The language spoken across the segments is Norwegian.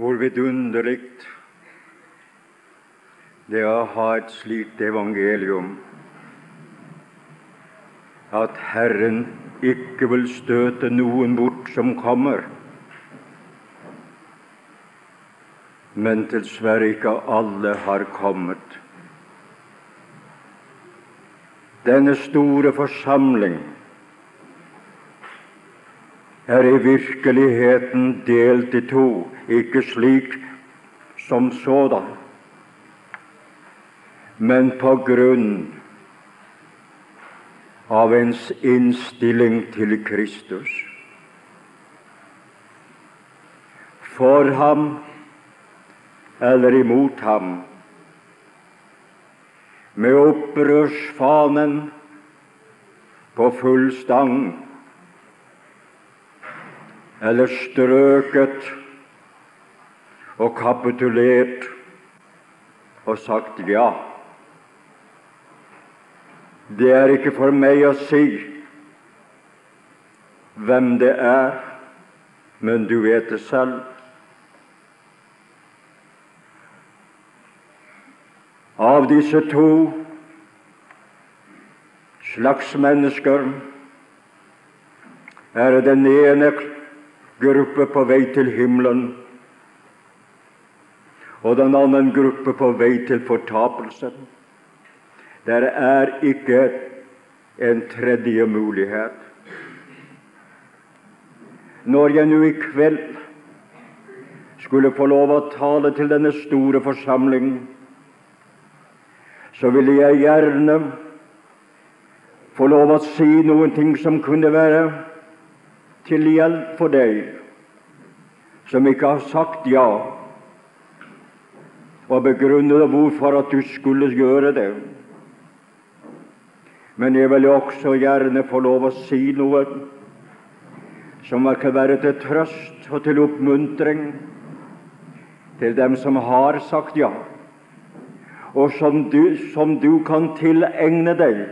Hvor vidunderlig det er å ha et slikt evangelium at Herren ikke vil støte noen bort som kommer, men dessverre ikke alle har kommet. Denne store forsamling er i virkeligheten delt i to, ikke slik som sådan, men på grunn av ens innstilling til Kristus. For ham eller imot ham, med opprørsfanen på full stang eller strøket og kapitulert og sagt ja. Det er ikke for meg å si hvem det er, men du vet det selv. Av disse to slags mennesker er det den ene gruppe på vei til himmelen, og den andre gruppe på vei til fortapelsen. Der er ikke en tredje mulighet. Når jeg nå i kveld skulle få lov å tale til denne store forsamling, så ville jeg gjerne få lov å si noen ting som kunne være til hjelp for deg som ikke har sagt ja, og begrunnet hvorfor at du skulle gjøre det. Men jeg vil også gjerne få lov å si noe som kan være til trøst og til oppmuntring til dem som har sagt ja, og som du, som du kan tilegne deg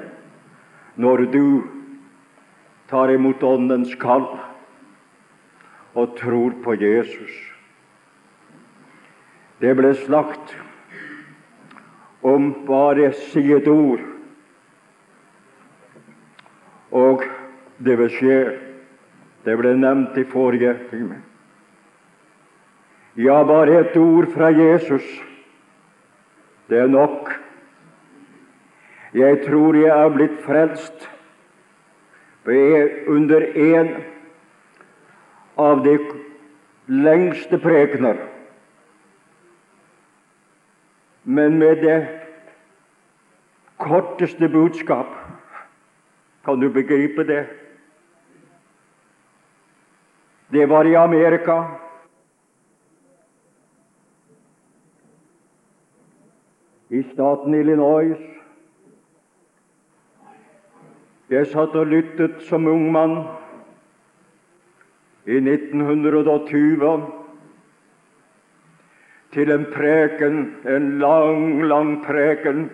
når du tar imot Åndens kall og tror på Jesus. Det ble slakt om bare si et ord, og det vil skje. Det ble nevnt i forrige time. Ja, bare et ord fra Jesus, det er nok. Jeg tror jeg er blitt frelst under en av de lengste prekener, men med det korteste budskap. Kan du begripe det? Det var i Amerika. I staten Illinois. Jeg satt og lyttet som ung mann i 1920 til en preken, en lang, lang preken.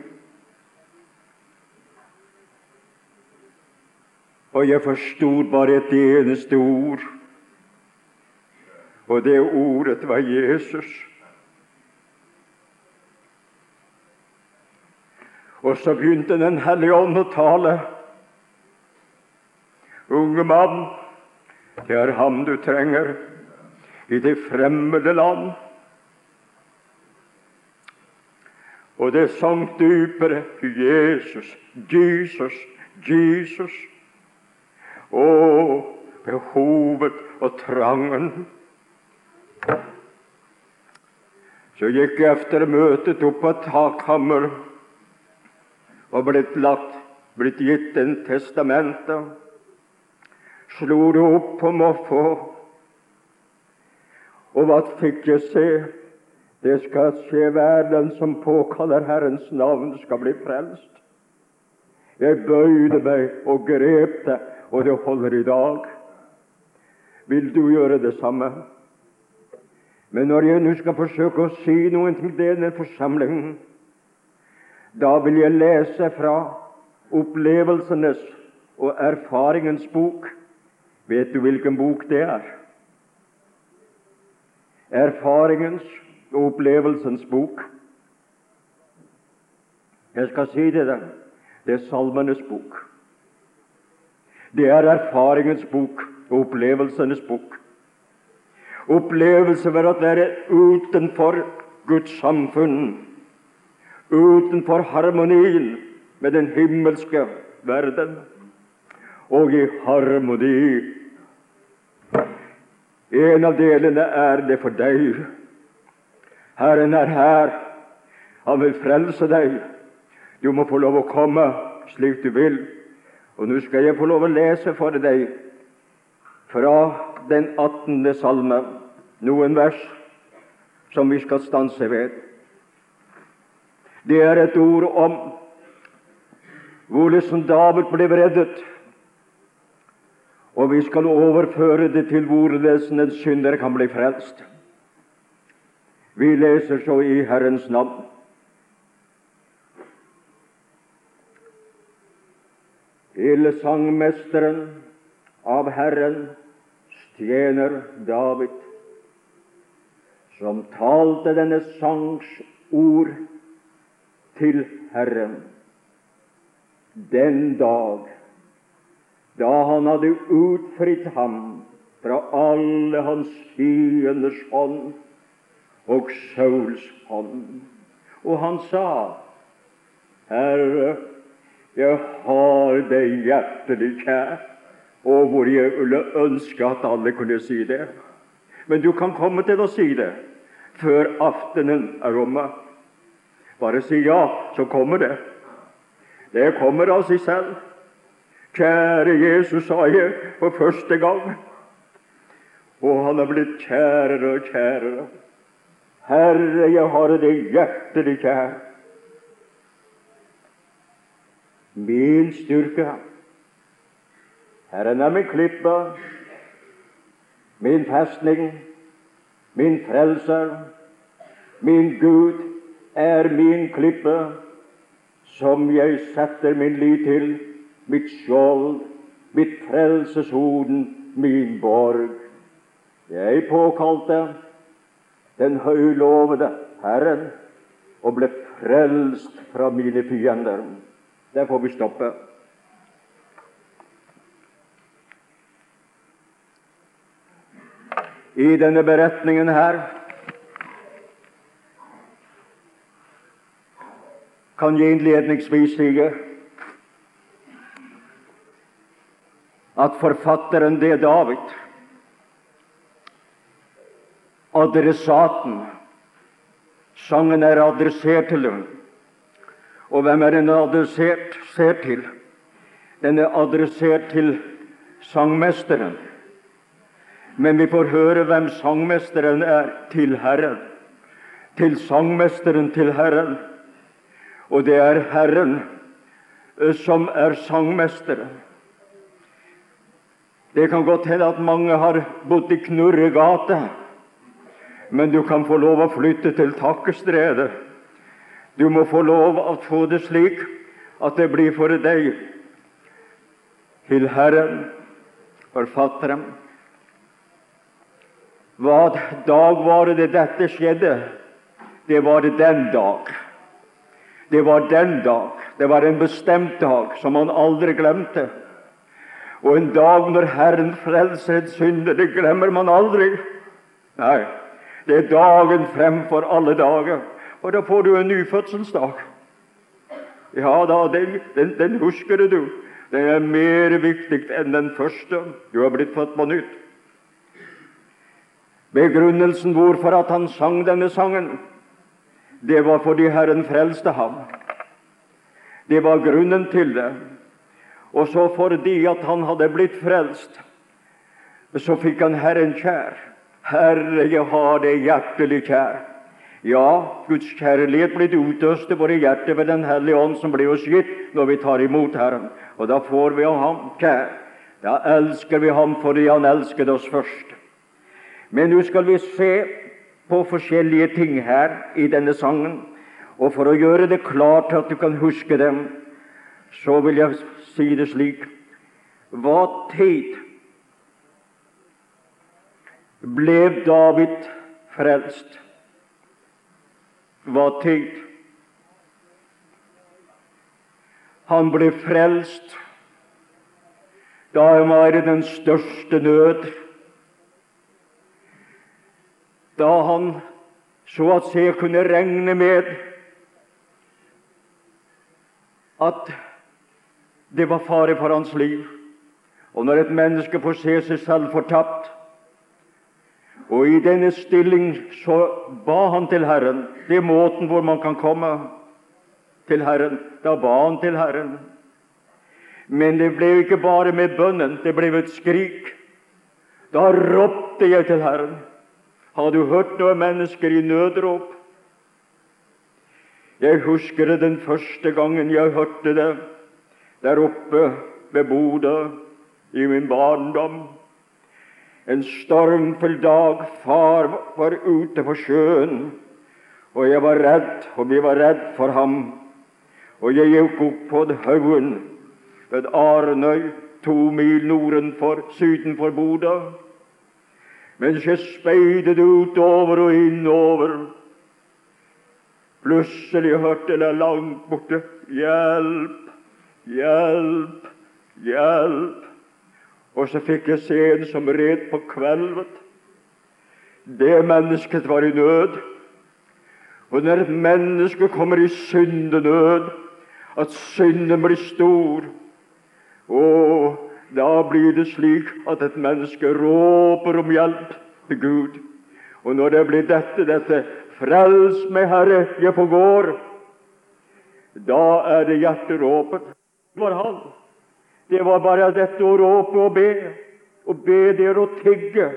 Og jeg forstod bare et eneste ord, og det ordet var Jesus. Og så begynte Den hellige ånd å tale. Unge mann, det er ham du trenger i det fremmede land. Og det sank dypere Jesus, Jesus, Jesus. Å, behovet og trangen. Så gikk jeg etter møtet opp på takhammer og blitt, lagt, blitt gitt en testamente slo det opp på måfå. Og hva fikk jeg se? Det skal skje hver den som påkaller Herrens navn, skal bli frelst. Jeg bøyde meg og grep det, og det holder i dag. Vil du gjøre det samme? Men når jeg nå skal forsøke å si noe til denne forsamlingen, da vil jeg lese fra opplevelsenes og erfaringens bok. Vet du hvilken bok det er? erfaringens og opplevelsens bok. Jeg skal si det deg, det er salmenes bok. Det er erfaringens bok og opplevelsenes bok. Opplevelse ved å være utenfor Guds samfunn, utenfor harmonien med den himmelske verden, og i harmoni. En av delene er det for deg. Herren er her. Han vil frelse deg. Du må få lov å komme slik du vil. Og nå skal jeg få lov å lese for deg fra den 18. salme noen vers som vi skal stanse ved. Det er et ord om hvordan David ble reddet, og vi skal overføre det til hvordan en synder kan bli frelst. Vi leser så i Herrens navn. til sangmesteren av Herren tjener David, som talte denne sangs ord til Herren den dag da han hadde utfridd ham fra alle hans fienders hånd og Sauls hånd. Og han sa, Herre, jeg har deg hjertelig kjær, og hvor jeg ville ønske at alle kunne si det. Men du kan komme til å si det før aftenen er omme. Bare si ja, så kommer det. Det kommer av seg selv. Kjære Jesus, sa jeg for første gang. Og han er blitt kjærere og kjærere. Herre, jeg har det hjertelig kjær. min styrke. Herren er min klippe, min festning, min frelser. Min Gud er min klippe, som jeg setter min lit til, mitt skjold, mitt frelseshoden, min borg. Jeg påkalte den høylovede Herren og ble frelst fra mine fiender. Der får vi stoppe. I denne beretningen her kan jeg innledningsvis si at forfatteren, det er David, adressaten Sangen er adressert til ham. Og hvem er den adressert til? Den er adressert til sangmesteren. Men vi får høre hvem sangmesteren er til Herren. Til sangmesteren til Herren. Og det er Herren eh, som er sangmesteren. Det kan godt hende at mange har bodd i Knurregate, men du kan få lov å flytte til Takkestredet du må få lov å få det slik at det blir for deg til Herren, forfatteren. Hva dag var det dette skjedde? Det var den dag. Det var den dag. Det var en bestemt dag som han aldri glemte. Og en dag når Herren frelser et synder, det glemmer man aldri. Nei, det er dagen fremfor alle dager. Og da får du en nyfødselsdag. Ja da, den, den, den husker du. Den er mer viktig enn den første. Du har blitt født på nytt. Begrunnelsen hvorfor at han sang denne sangen, det var fordi Herren frelste ham. Det var grunnen til det. Og så fordi at han hadde blitt frelst, så fikk han Herren kjær. Herre, jeg har deg hjertelig kjær. Ja, Guds kjærlighet blir utøst i våre hjerter ved Den hellige ånd, som blir oss gitt når vi tar imot Herren. Og da får vi ham kjær. Da elsker vi ham fordi han elsket oss først. Men nå skal vi se på forskjellige ting her i denne sangen. Og for å gjøre det klart at du kan huske dem, så vil jeg si det slik Hva tid ble David frelst. Hva tid? Han ble frelst da han var i den største nød. Da han så at se kunne regne med at det var fare for hans liv. Og når et menneske får se seg selv fortapt, og i denne stilling så ba han til Herren. Det er måten hvor man kan komme til Herren. Da ba han til Herren. Men det ble ikke bare med bønnen, det ble et skrik. Da ropte jeg til Herren. Har du hørt noen mennesker i nødrop? Jeg husker det den første gangen jeg hørte det der oppe ved Bodø i min barndom. En stormfull dag. Far var ute på sjøen, og jeg var redd, og vi var redd for ham. Og jeg gikk opp på haugen ved Arnøy, to mil nordenfor, sydenfor Bodø. Mens jeg speidet utover og innover, plutselig hørte jeg langt borte Hjelp, hjelp, hjelp. Og så fikk jeg se en som red på kvelvet. Det mennesket var i nød. Og når et menneske kommer i syndenød, at synden blir stor, og da blir det slik at et menneske råper om hjelp til Gud. Og når det blir dette, dette 'Frels meg, Herre, jeg forgår', da er det hjerteråpet. Det var han. Det var bare dette å råpe og be. Og be der å tigge.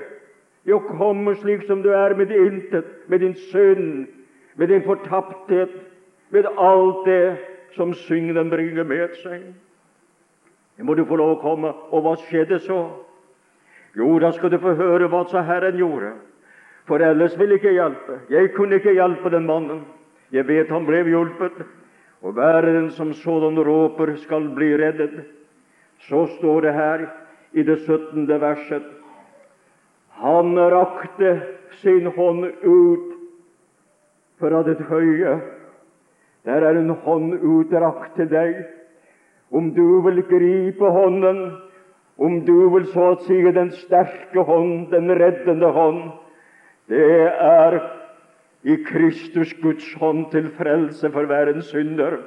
Jo, komme slik som du er med intet, med din synd, med din fortapthet, med alt det som synden bringer med seg. Det må du få lov å komme. Og hva skjedde så? Jo, da skal du få høre hva så Herren gjorde. For ellers ville ikke hjelpe. Jeg kunne ikke hjelpe den mannen. Jeg vet han ble hjulpet. Og hver den som sådan råper, skal bli reddet. Så står det her i det 17. verset Han rakte sin hånd ut fra det høye. Der er en hånd utrakt til deg. Om du vil gripe hånden, om du vil så å si den sterke hånd, den reddende hånd, det er i Kristus Guds hånd til frelse for hver en synder.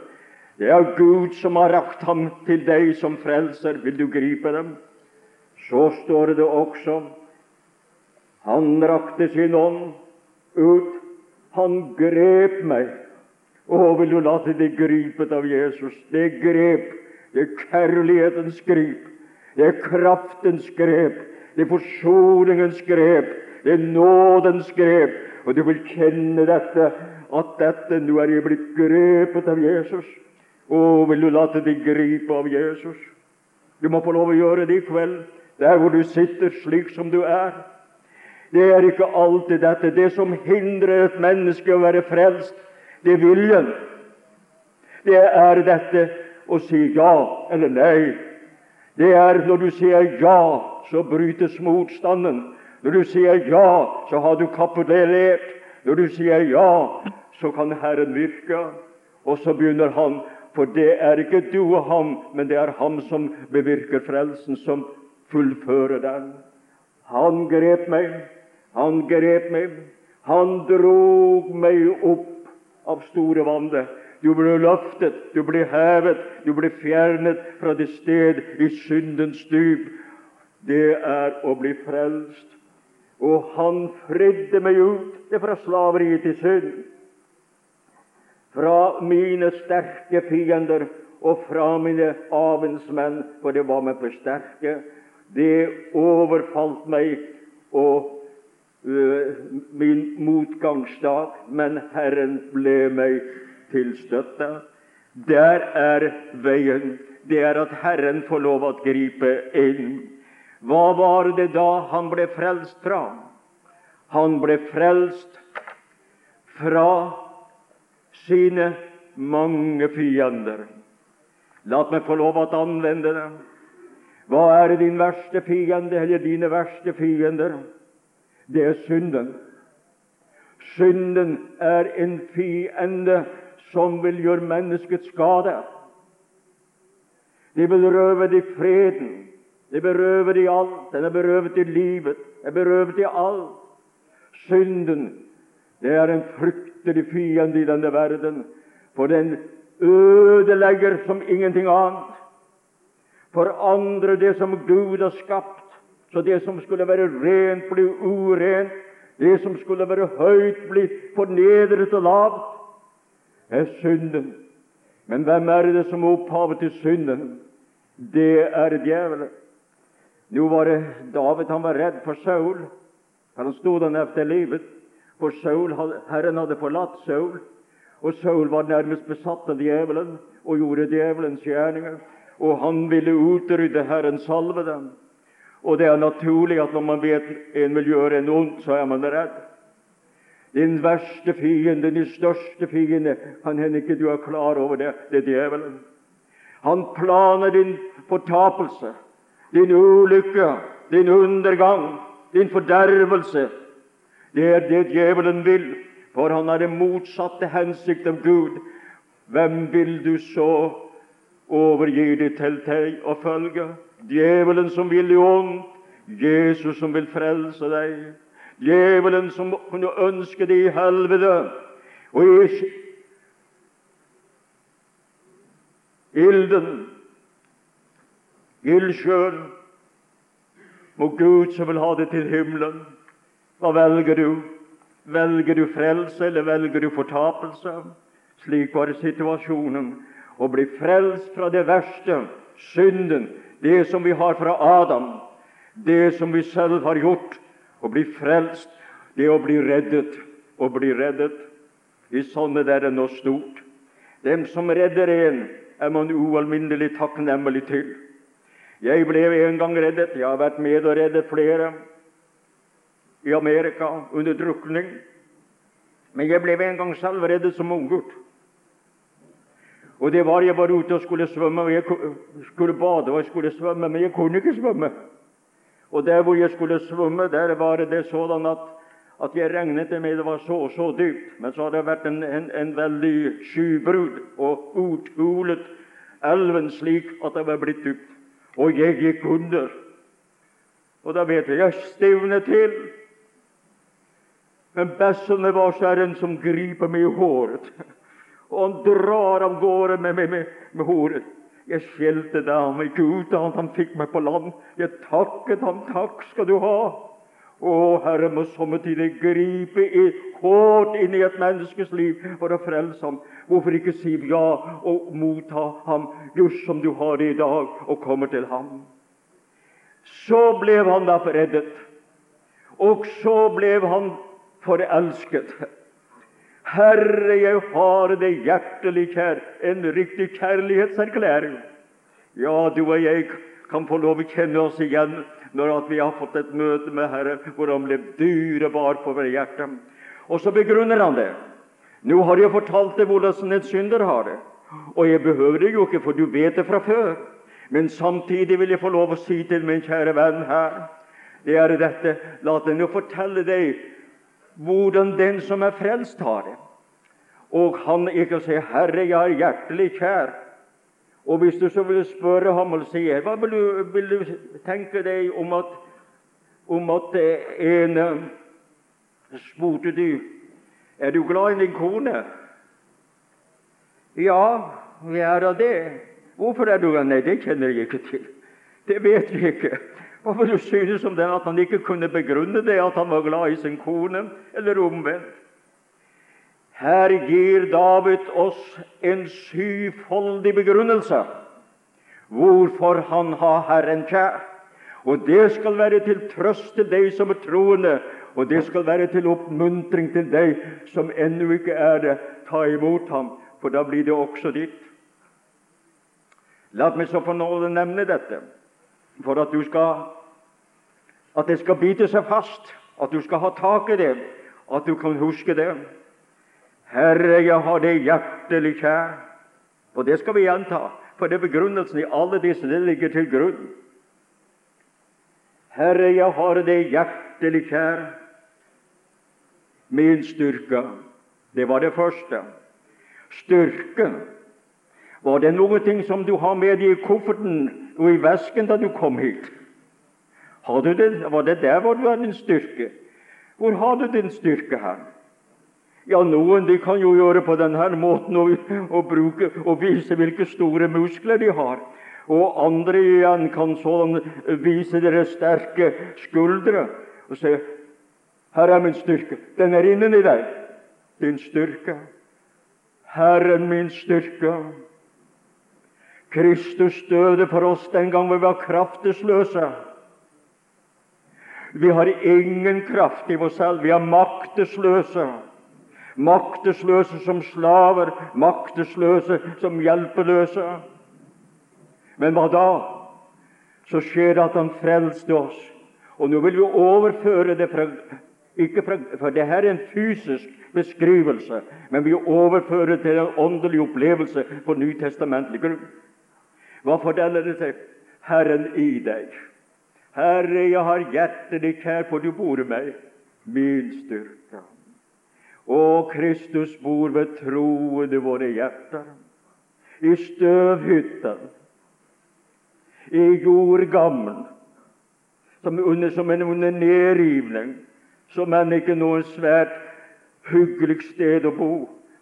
Det er Gud som har rakt ham til deg som frelser. Vil du gripe dem? Så står det også Han rakte sin ånd ut. Han grep meg. Å, vil du late deg gripet av Jesus? Det grep. Det er kjærlighetens grip. Det er kraftens grep. Det er forsoningens grep. Det er nådens grep. Og du vil kjenne dette, at dette nå er jeg blitt grepet av Jesus. Å, vil du la deg gripe av Jesus? Du må få lov å gjøre det i kveld, der hvor du sitter slik som du er. Det er ikke alltid dette. Det som hindrer et menneske å være frelst, det er viljen. Det er dette å si ja eller nei. Det er når du sier ja, så brytes motstanden. Når du sier ja, så har du kapitulert. Når du sier ja, så kan Herren virke. Og så begynner Han for det er ikke du og ham, men det er ham som bevirker frelsen, som fullfører den. Han grep meg, han grep meg, han drog meg opp av store vannet. Du ble løftet, du ble hevet, du ble fjernet fra det sted i syndens dyp. Det er å bli frelst. Og han fridde meg ut fra slaveriet til synd fra mine sterke fiender og fra mine avensmenn, for det var meg for sterke. Det overfalt meg og øh, min motgangsdag, men Herren ble meg til støtte. Der er veien. Det er at Herren får lov å gripe inn. Hva var det da han ble frelst fra? Han ble frelst fra sine mange fiender. La meg få lov å anvende det. Hva er din verste fiende, eller dine verste fiender? Det er synden. Synden er en fiende som vil gjøre mennesket skade. Det vil røve deg freden. Det berøver de alt. Den er berøvet i livet. Den er berøvet i alt. Synden, det er en fryktelig fiende i denne verden, for den ødelegger som ingenting annet. For det som Gud har skapt, så det som skulle være rent, blir urent. Det som skulle være høyt, blir fornedret og lavt. er synden. Men hvem er det som er opphavet til synden? Det er djevelen. Nå var det David han var redd for Saul, for han stod han etter livet. For Saul, Herren hadde forlatt Saul, og Saul var nærmest besatt av djevelen og gjorde djevelens gjerninger. Og han ville utrydde Herrens salvede. Og det er naturlig at når man vet en vil gjøre en ondt, så er man redd. Din verste fiende, din største fiende, kan hende ikke du er klar over det, det er djevelen. Han planer din fortapelse, din ulykke, din undergang, din fordervelse. Det er det djevelen vil, for han har det motsatte hensikt av Gud. Hvem vil du så overgi deg til deg og følge? Djevelen som vil deg ondt, Jesus som vil frelse deg. Djevelen som kunne ønske deg i helvete og i ilden, ildsjøen. må Gud som vil ha det til himmelen. Hva velger du? Velger du frelse, eller velger du fortapelse? Slik var situasjonen. Å bli frelst fra det verste, synden, det som vi har fra Adam, det som vi selv har gjort. Å bli frelst, det å bli reddet. Å bli reddet. I sånne der er noe stort. Dem som redder en, er man ualminnelig takknemlig til. Jeg ble en gang reddet. Jeg har vært med og reddet flere i Amerika under drukning. Men jeg ble en gang selv reddet som unggutt. Og det var jeg var ute og skulle svømme, og jeg skulle bade og jeg skulle svømme, men jeg kunne ikke svømme. Og der hvor jeg skulle svømme, der var det sånn at, at jeg regnet med det var så og så dypt. Men så hadde det vært en, en, en veldig skybrud og uthulet elven slik at det var blitt dypt. Og jeg gikk under. Og da vet jeg jeg stivnet til. Men bæsjene var så er en som griper meg i håret og han drar av gårde med, med, med, med håret. Jeg skjelte det ham ikke ut da han fikk meg på land. Jeg takket ham. Takk skal du ha. Å, Herre må somme tider gripe i, hårdt inn i et menneskes liv for å frelse ham. Hvorfor ikke si ja og motta ham just som du har det i dag, og kommer til ham? Så ble han da reddet, og så ble han forelsket. Herre, jeg har deg hjertelig kjær. En riktig kjærlighetserklæring. Ja, du og jeg kan få lov å kjenne oss igjen når vi har fått et møte med Herre hvor Han ble dyrebar for vårt hjerte. Og så begrunner han det. Nå har jeg fortalt deg hvordan en synder har det. Og jeg behøver det jo ikke, for du vet det fra før. Men samtidig vil jeg få lov å si til min kjære venn her det er dette La meg nå fortelle deg hvordan den som er frelst, har det. Og han ikke sier 'Herre, jeg er hjertelig kjær'. Og hvis du så vil spørre ham og si hva vil du, vil du tenke deg om at, om at en eh, spurte du er du glad i din kone? Ja, jeg er av det. Hvorfor er du det? Nei, det kjenner jeg ikke til. Det vet jeg ikke. Hvorfor du synes om det at han ikke kunne begrunne det at han var glad i sin kone, eller omvendt? Her gir David oss en syvfoldig begrunnelse hvorfor han har Herren kjær. Og det skal være til trøst til deg som er troende, og det skal være til oppmuntring til deg som ennå ikke er det. Ta imot ham, for da blir det også ditt. La meg så få nåde nevne dette for at, du skal, at det skal bite seg fast, at du skal ha tak i det, at du kan huske det. Herre, jeg har det hjertelig kjær. Og det skal vi gjenta, for det er begrunnelsen i alle disse det ligger til grunn. Herre, jeg har det hjertelig kjær. Min styrke. Det var det første. Styrke. Var det noe som du har med deg i kofferten og i vesken da du kom hit? Det, var det der hvor du har din styrke? Hvor har du din styrke her? Ja, Noen de kan jo gjøre på denne måten og, og, bruke, og vise hvilke store muskler de har. Og andre igjen kan sånn vise deres sterke skuldre og si her er min styrke. Den er innen i deg. Din styrke. Herren min styrke. Kristus døde for oss den gang vi var kraftesløse. Vi har ingen kraft i oss selv. Vi er maktesløse. Maktesløse som slaver, maktesløse som hjelpeløse. Men hva da? Så skjer det at Han frelste oss. Og nå vil vi overføre det fra ikke fra, for det her er en fysisk beskrivelse, men vi overfører til en åndelig opplevelse på nytestamentlig grunn. Hva forteller det seg? Herren i deg. Herre, jeg har hjertet ditt kjær, for du bor i meg, min styrke. Og Kristus bor ved troen i våre hjerter, i støvhytten, i jordgammen, som, under, som en under nedrivning, som er ikke noe svært hyggelig sted å bo.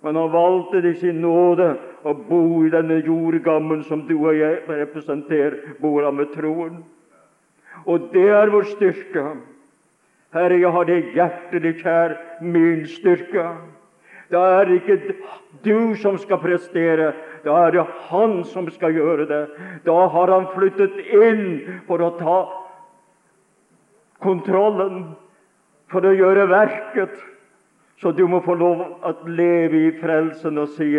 Men han valgte det i sin nåde å bo i denne jordgammen som du og jeg representerer, bor han med troen. Og det er vår styrke. Herre, jeg har det hjertet ditt kjær, min styrke. Da er det ikke du som skal prestere, da er det Han som skal gjøre det. Da har Han flyttet inn for å ta kontrollen, for å gjøre verket. Så du må få lov å leve i frelsen og si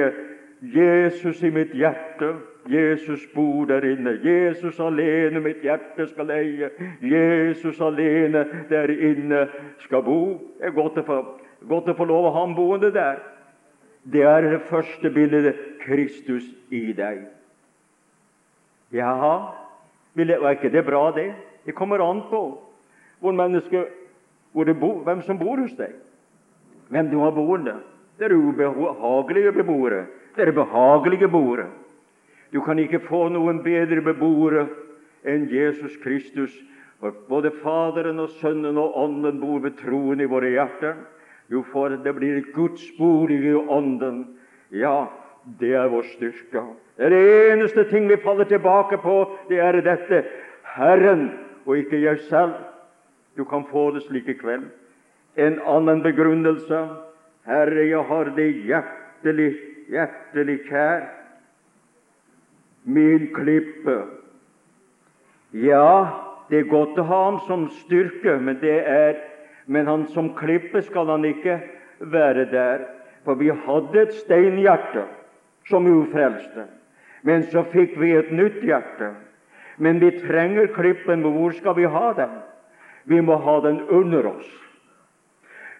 Jesus i mitt hjerte. Jesus bor der inne. Jesus alene mitt hjerte skal eie. Jesus alene der inne skal bo. Det er godt å få, godt å få lov å ha ham boende der. Det er det første bildet Kristus i deg. Jaha, er ikke det bra, det? Det kommer an på hvor mennesket, bor, hvem som bor hos deg. Hvem du har boende. Det er ubehagelige beboere. Det er behagelige boere. Du kan ikke få noen bedre beboere enn Jesus Kristus. For både Faderen og Sønnen og Ånden bor ved troen i våre hjerter. Jo, for det blir Guds bolig i Ånden. Ja, det er vår styrke. Det er det eneste ting vi faller tilbake på, det er dette Herren, og ikke jeg selv. Du kan få det slik i kveld. En annen begrunnelse Herre, jeg har det hjertelig, hjertelig kjær min klippe. Ja, det er godt å ha ham som styrke, men, det er, men han som klippe skal han ikke være der. For vi hadde et steinhjerte som ufrelste, men så fikk vi et nytt hjerte. Men vi trenger klippen, men hvor skal vi ha den? Vi må ha den under oss.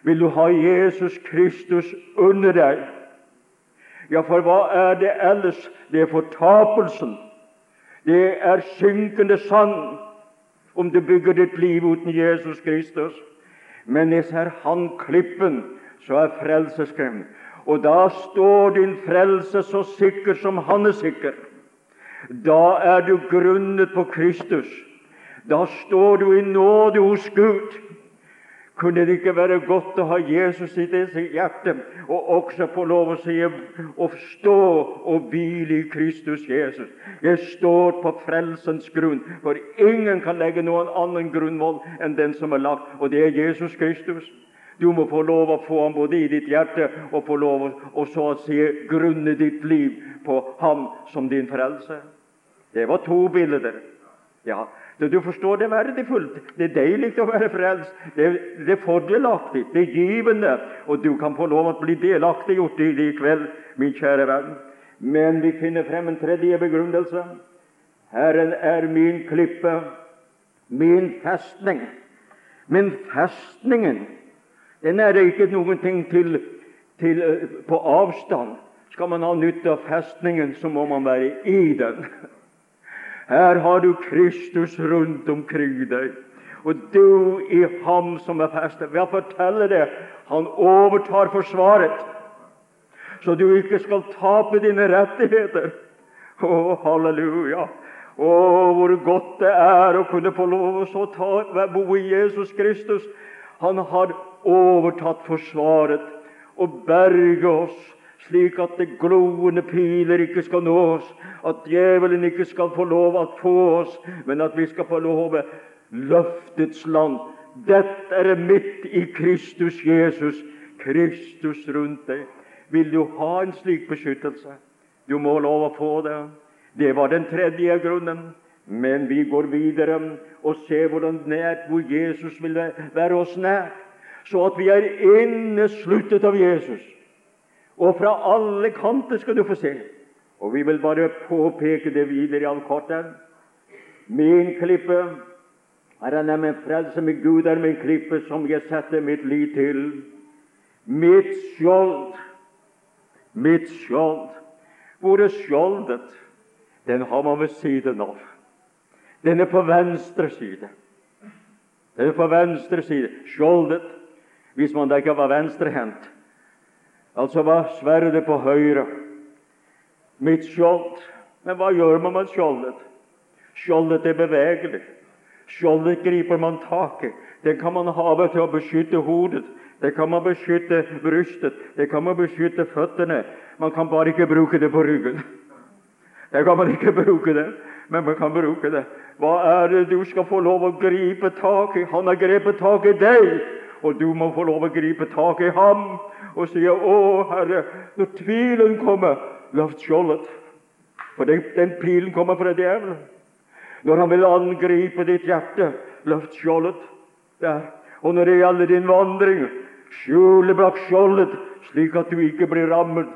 Vil du ha Jesus Kristus under deg, ja, for hva er det ellers? Det er fortapelsen. Det er synkende sand om du bygger ditt liv uten Jesus Kristus. Men hvis er Han klippen, så er frelseskrem. Og da står din frelse så sikker som Han er sikker. Da er du grunnet på Kristus. Da står du i nåde hos Gud. Kunne det ikke være godt å ha Jesus i det hjerte, og også få lov å si å stå og hvile i Kristus Jesus? Jeg står på frelsens grunn, for ingen kan legge noen annen grunnvoll enn den som er lagt, og det er Jesus Kristus. Du må få lov å få ham både i ditt hjerte og få lov å så å si grunne ditt liv på ham som din frelse. Det var to bilder. Ja, så du forstår, det er verdifullt. Det er deilig å være frelst. Det er, det er fordelaktig, det er givende, og du kan få lov å bli delaktiggjort i det i kveld, min kjære venn. Men vi finner frem en tredje begrunnelse. Herren er min klippe, min festning. Men festningen, den er ikke noen ting til, til eh, på avstand. Skal man ha nytte av festningen, så må man være i den. Her har du Kristus rundt omkring deg, og du i ham som er festet. Jeg forteller det, Han overtar forsvaret, så du ikke skal tape dine rettigheter. Å, halleluja! Å, hvor godt det er å kunne få lov å ta, bo i Jesus Kristus. Han har overtatt forsvaret og berget oss, slik at det gloende piler ikke skal nå oss, at djevelen ikke skal få lov å få oss, men at vi skal få lov løftets land. Dette er midt i Kristus Jesus, Kristus rundt deg. Vil du ha en slik beskyttelse? Du må lov å få det. Det var den tredje grunnen. Men vi går videre og ser hvordan nært hvor Jesus vil være oss nær, så at vi er innesluttet av Jesus. Og fra alle kanter skal du få se. Og vi vil bare påpeke det videre i all korthet. Min klippe er han nemlig frelse med Gud er min klippe som jeg setter mitt liv til. Mitt skjold, mitt skjold. Hvor er skjoldet? Den har man ved siden av. Den er på venstre side. Den er på venstre side. Skjoldet, hvis man da ikke var venstrehendt. Altså var sverdet på høyre. Mitt skjold. Men hva gjør man med skjoldet? Skjoldet er bevegelig. Skjoldet griper man tak i. Det kan man ha til å beskytte hodet. Det kan man beskytte brystet. Det kan man beskytte føttene. Man kan bare ikke bruke det på ryggen. Det kan man ikke bruke det, men man kan bruke det. Hva er det du skal få lov å gripe tak i? Han har grepet tak i deg, og du må få lov å gripe tak i ham og sier 'Å, Herre, når tvilen kommer, løft skjoldet.' For den, den pilen kommer fra djevelen. Når han vil angripe ditt hjerte, løft skjoldet der. Og når det gjelder din vandring, skjule bak skjoldet, slik at du ikke blir rammet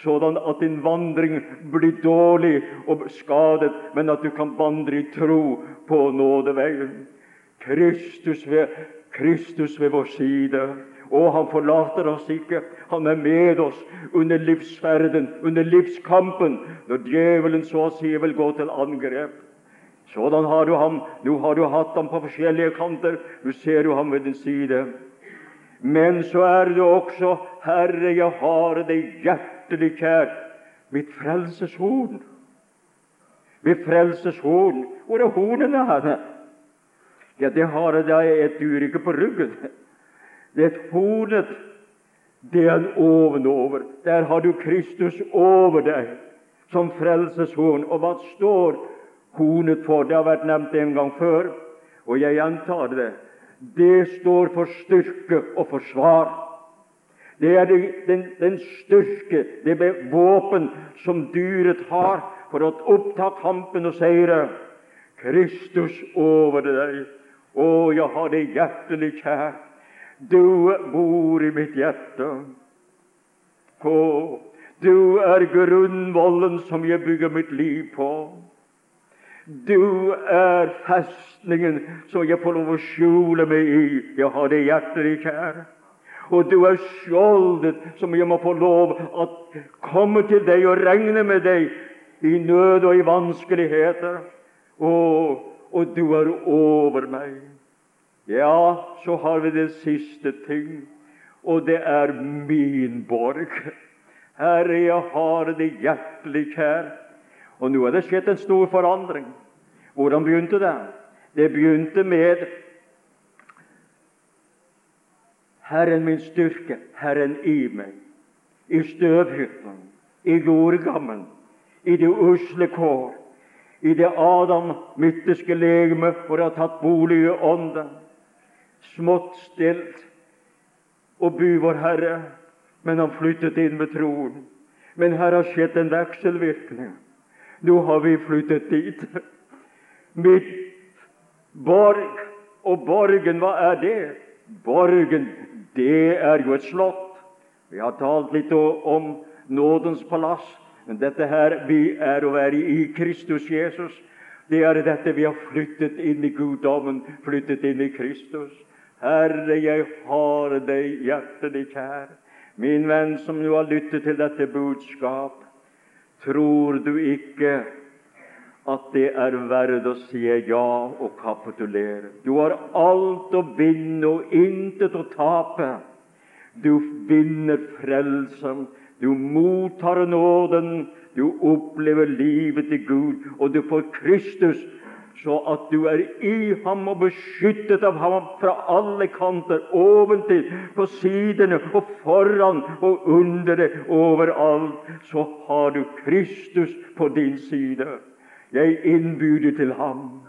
sådan at din vandring blir dårlig og skadet, men at du kan vandre i tro på nådeveien. Kristus ved, Kristus ved vår side. Og han forlater oss ikke. Han er med oss under livsferden, under livskampen, når djevelen så å si vil gå til angrep. Sådan har du ham. Nå har du hatt ham på forskjellige kanter. Nå ser du ham ved din side. Men så er det også Herre, jeg har deg hjertelig kjær, mitt frelseshorn. Mitt frelseshorn. Hvor er hornene Her? Ja, det har jeg et ikke på ryggen. Det er et hornet. Det er en ovenover. Der har du Kristus over deg som frelseshorn. Og hva står hornet for? Det har vært nevnt en gang før, og jeg gjentar det det står for styrke og forsvar. Det er den, den styrke, det er våpen som dyret har for å oppta kampen og seire. Kristus over deg. Å, jeg har det hjertelig kjær. Du bor i mitt hjerte. Å, du er grunnvollen som jeg bygger mitt liv på. Du er festningen som jeg får lov å skjule meg i. Jeg har det hjertelig kjær. Og du er skjoldet som jeg må få lov å komme til deg og regne med deg i nød og i vanskeligheter. Å, og du er over meg. Ja, så har vi det siste ting, og det er min borg. Herre, jeg har det hjertelig kjær. Og nå er det skjedd en stor forandring. Hvordan begynte det? Det begynte med Herren min styrke, Herren i meg, i støvhytten, i jordgammen, i det usle kår, i det Adam midterske legeme å ha tatt bolig i ånden. Smått stilt og by vår Herre, men han flyttet inn ved troen. Men her har skjedd en vekselvirkning. Nå har vi flyttet dit. Mitt borg. Og borgen, hva er det? Borgen, det er jo et slott. Vi har talt litt om nådens palass. Men dette her, vi er å være i Kristus Jesus. Det er dette vi har flyttet inn i guddommen, flyttet inn i Kristus. Herre, jeg har deg hjertelig kjær. Min venn som nå har lyttet til dette budskap, tror du ikke at det er verdt å si ja og kapitulere. Du har alt å vinne og intet å tape. Du vinner frelsen. Du mottar nåden. Du opplever livet til Gud, og du får Kristus så at du er i ham og beskyttet av ham fra alle kanter, oventil, på sidene og foran og under det, overalt, så har du Kristus på din side. Jeg innbyr til ham.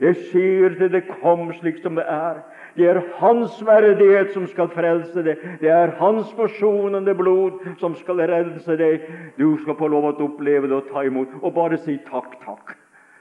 Jeg sier til det kom slik som det er. Det er Hans verdighet som skal frelse deg. Det er Hans forsonende blod som skal rense deg. Du skal få lov å oppleve det og ta imot. Og bare si takk, takk.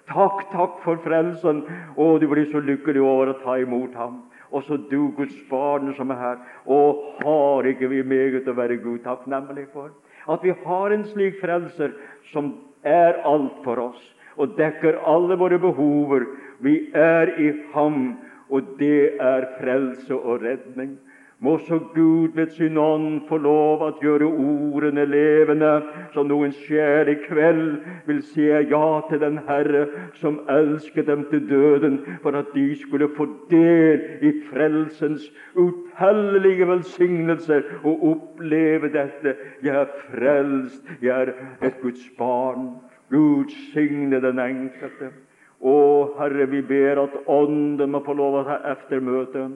Takk, takk for frelsen. Å, du blir så lykkelig over å ta imot ham. Også du, Guds barn, som er her. Å, har ikke vi meget å være Gud takknemlig for? At vi har en slik frelser som er alt for oss, og dekker alle våre behover. Vi er i ham, og det er frelse og redning. Må så Gud ved sin ånd få lov at gjøre ordene levende, så noen sjel i kveld vil si ja til den Herre som elsket dem til døden, for at de skulle få del i frelsens utallige velsignelser og oppleve dette. Jeg er frelst, jeg er et Guds barn. Gud signe den enkelte. Å, Herre, vi ber at Ånden må få lov å ta eftermøte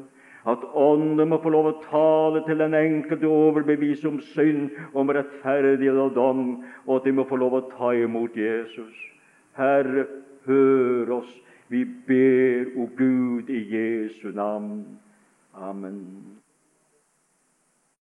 at Ånden må få lov å tale til den enkelte, overbevise om synd, om rettferdighet og dom, og at de må få lov å ta imot Jesus. Herre, hør oss. Vi ber, o Gud, i Jesu navn. Amen.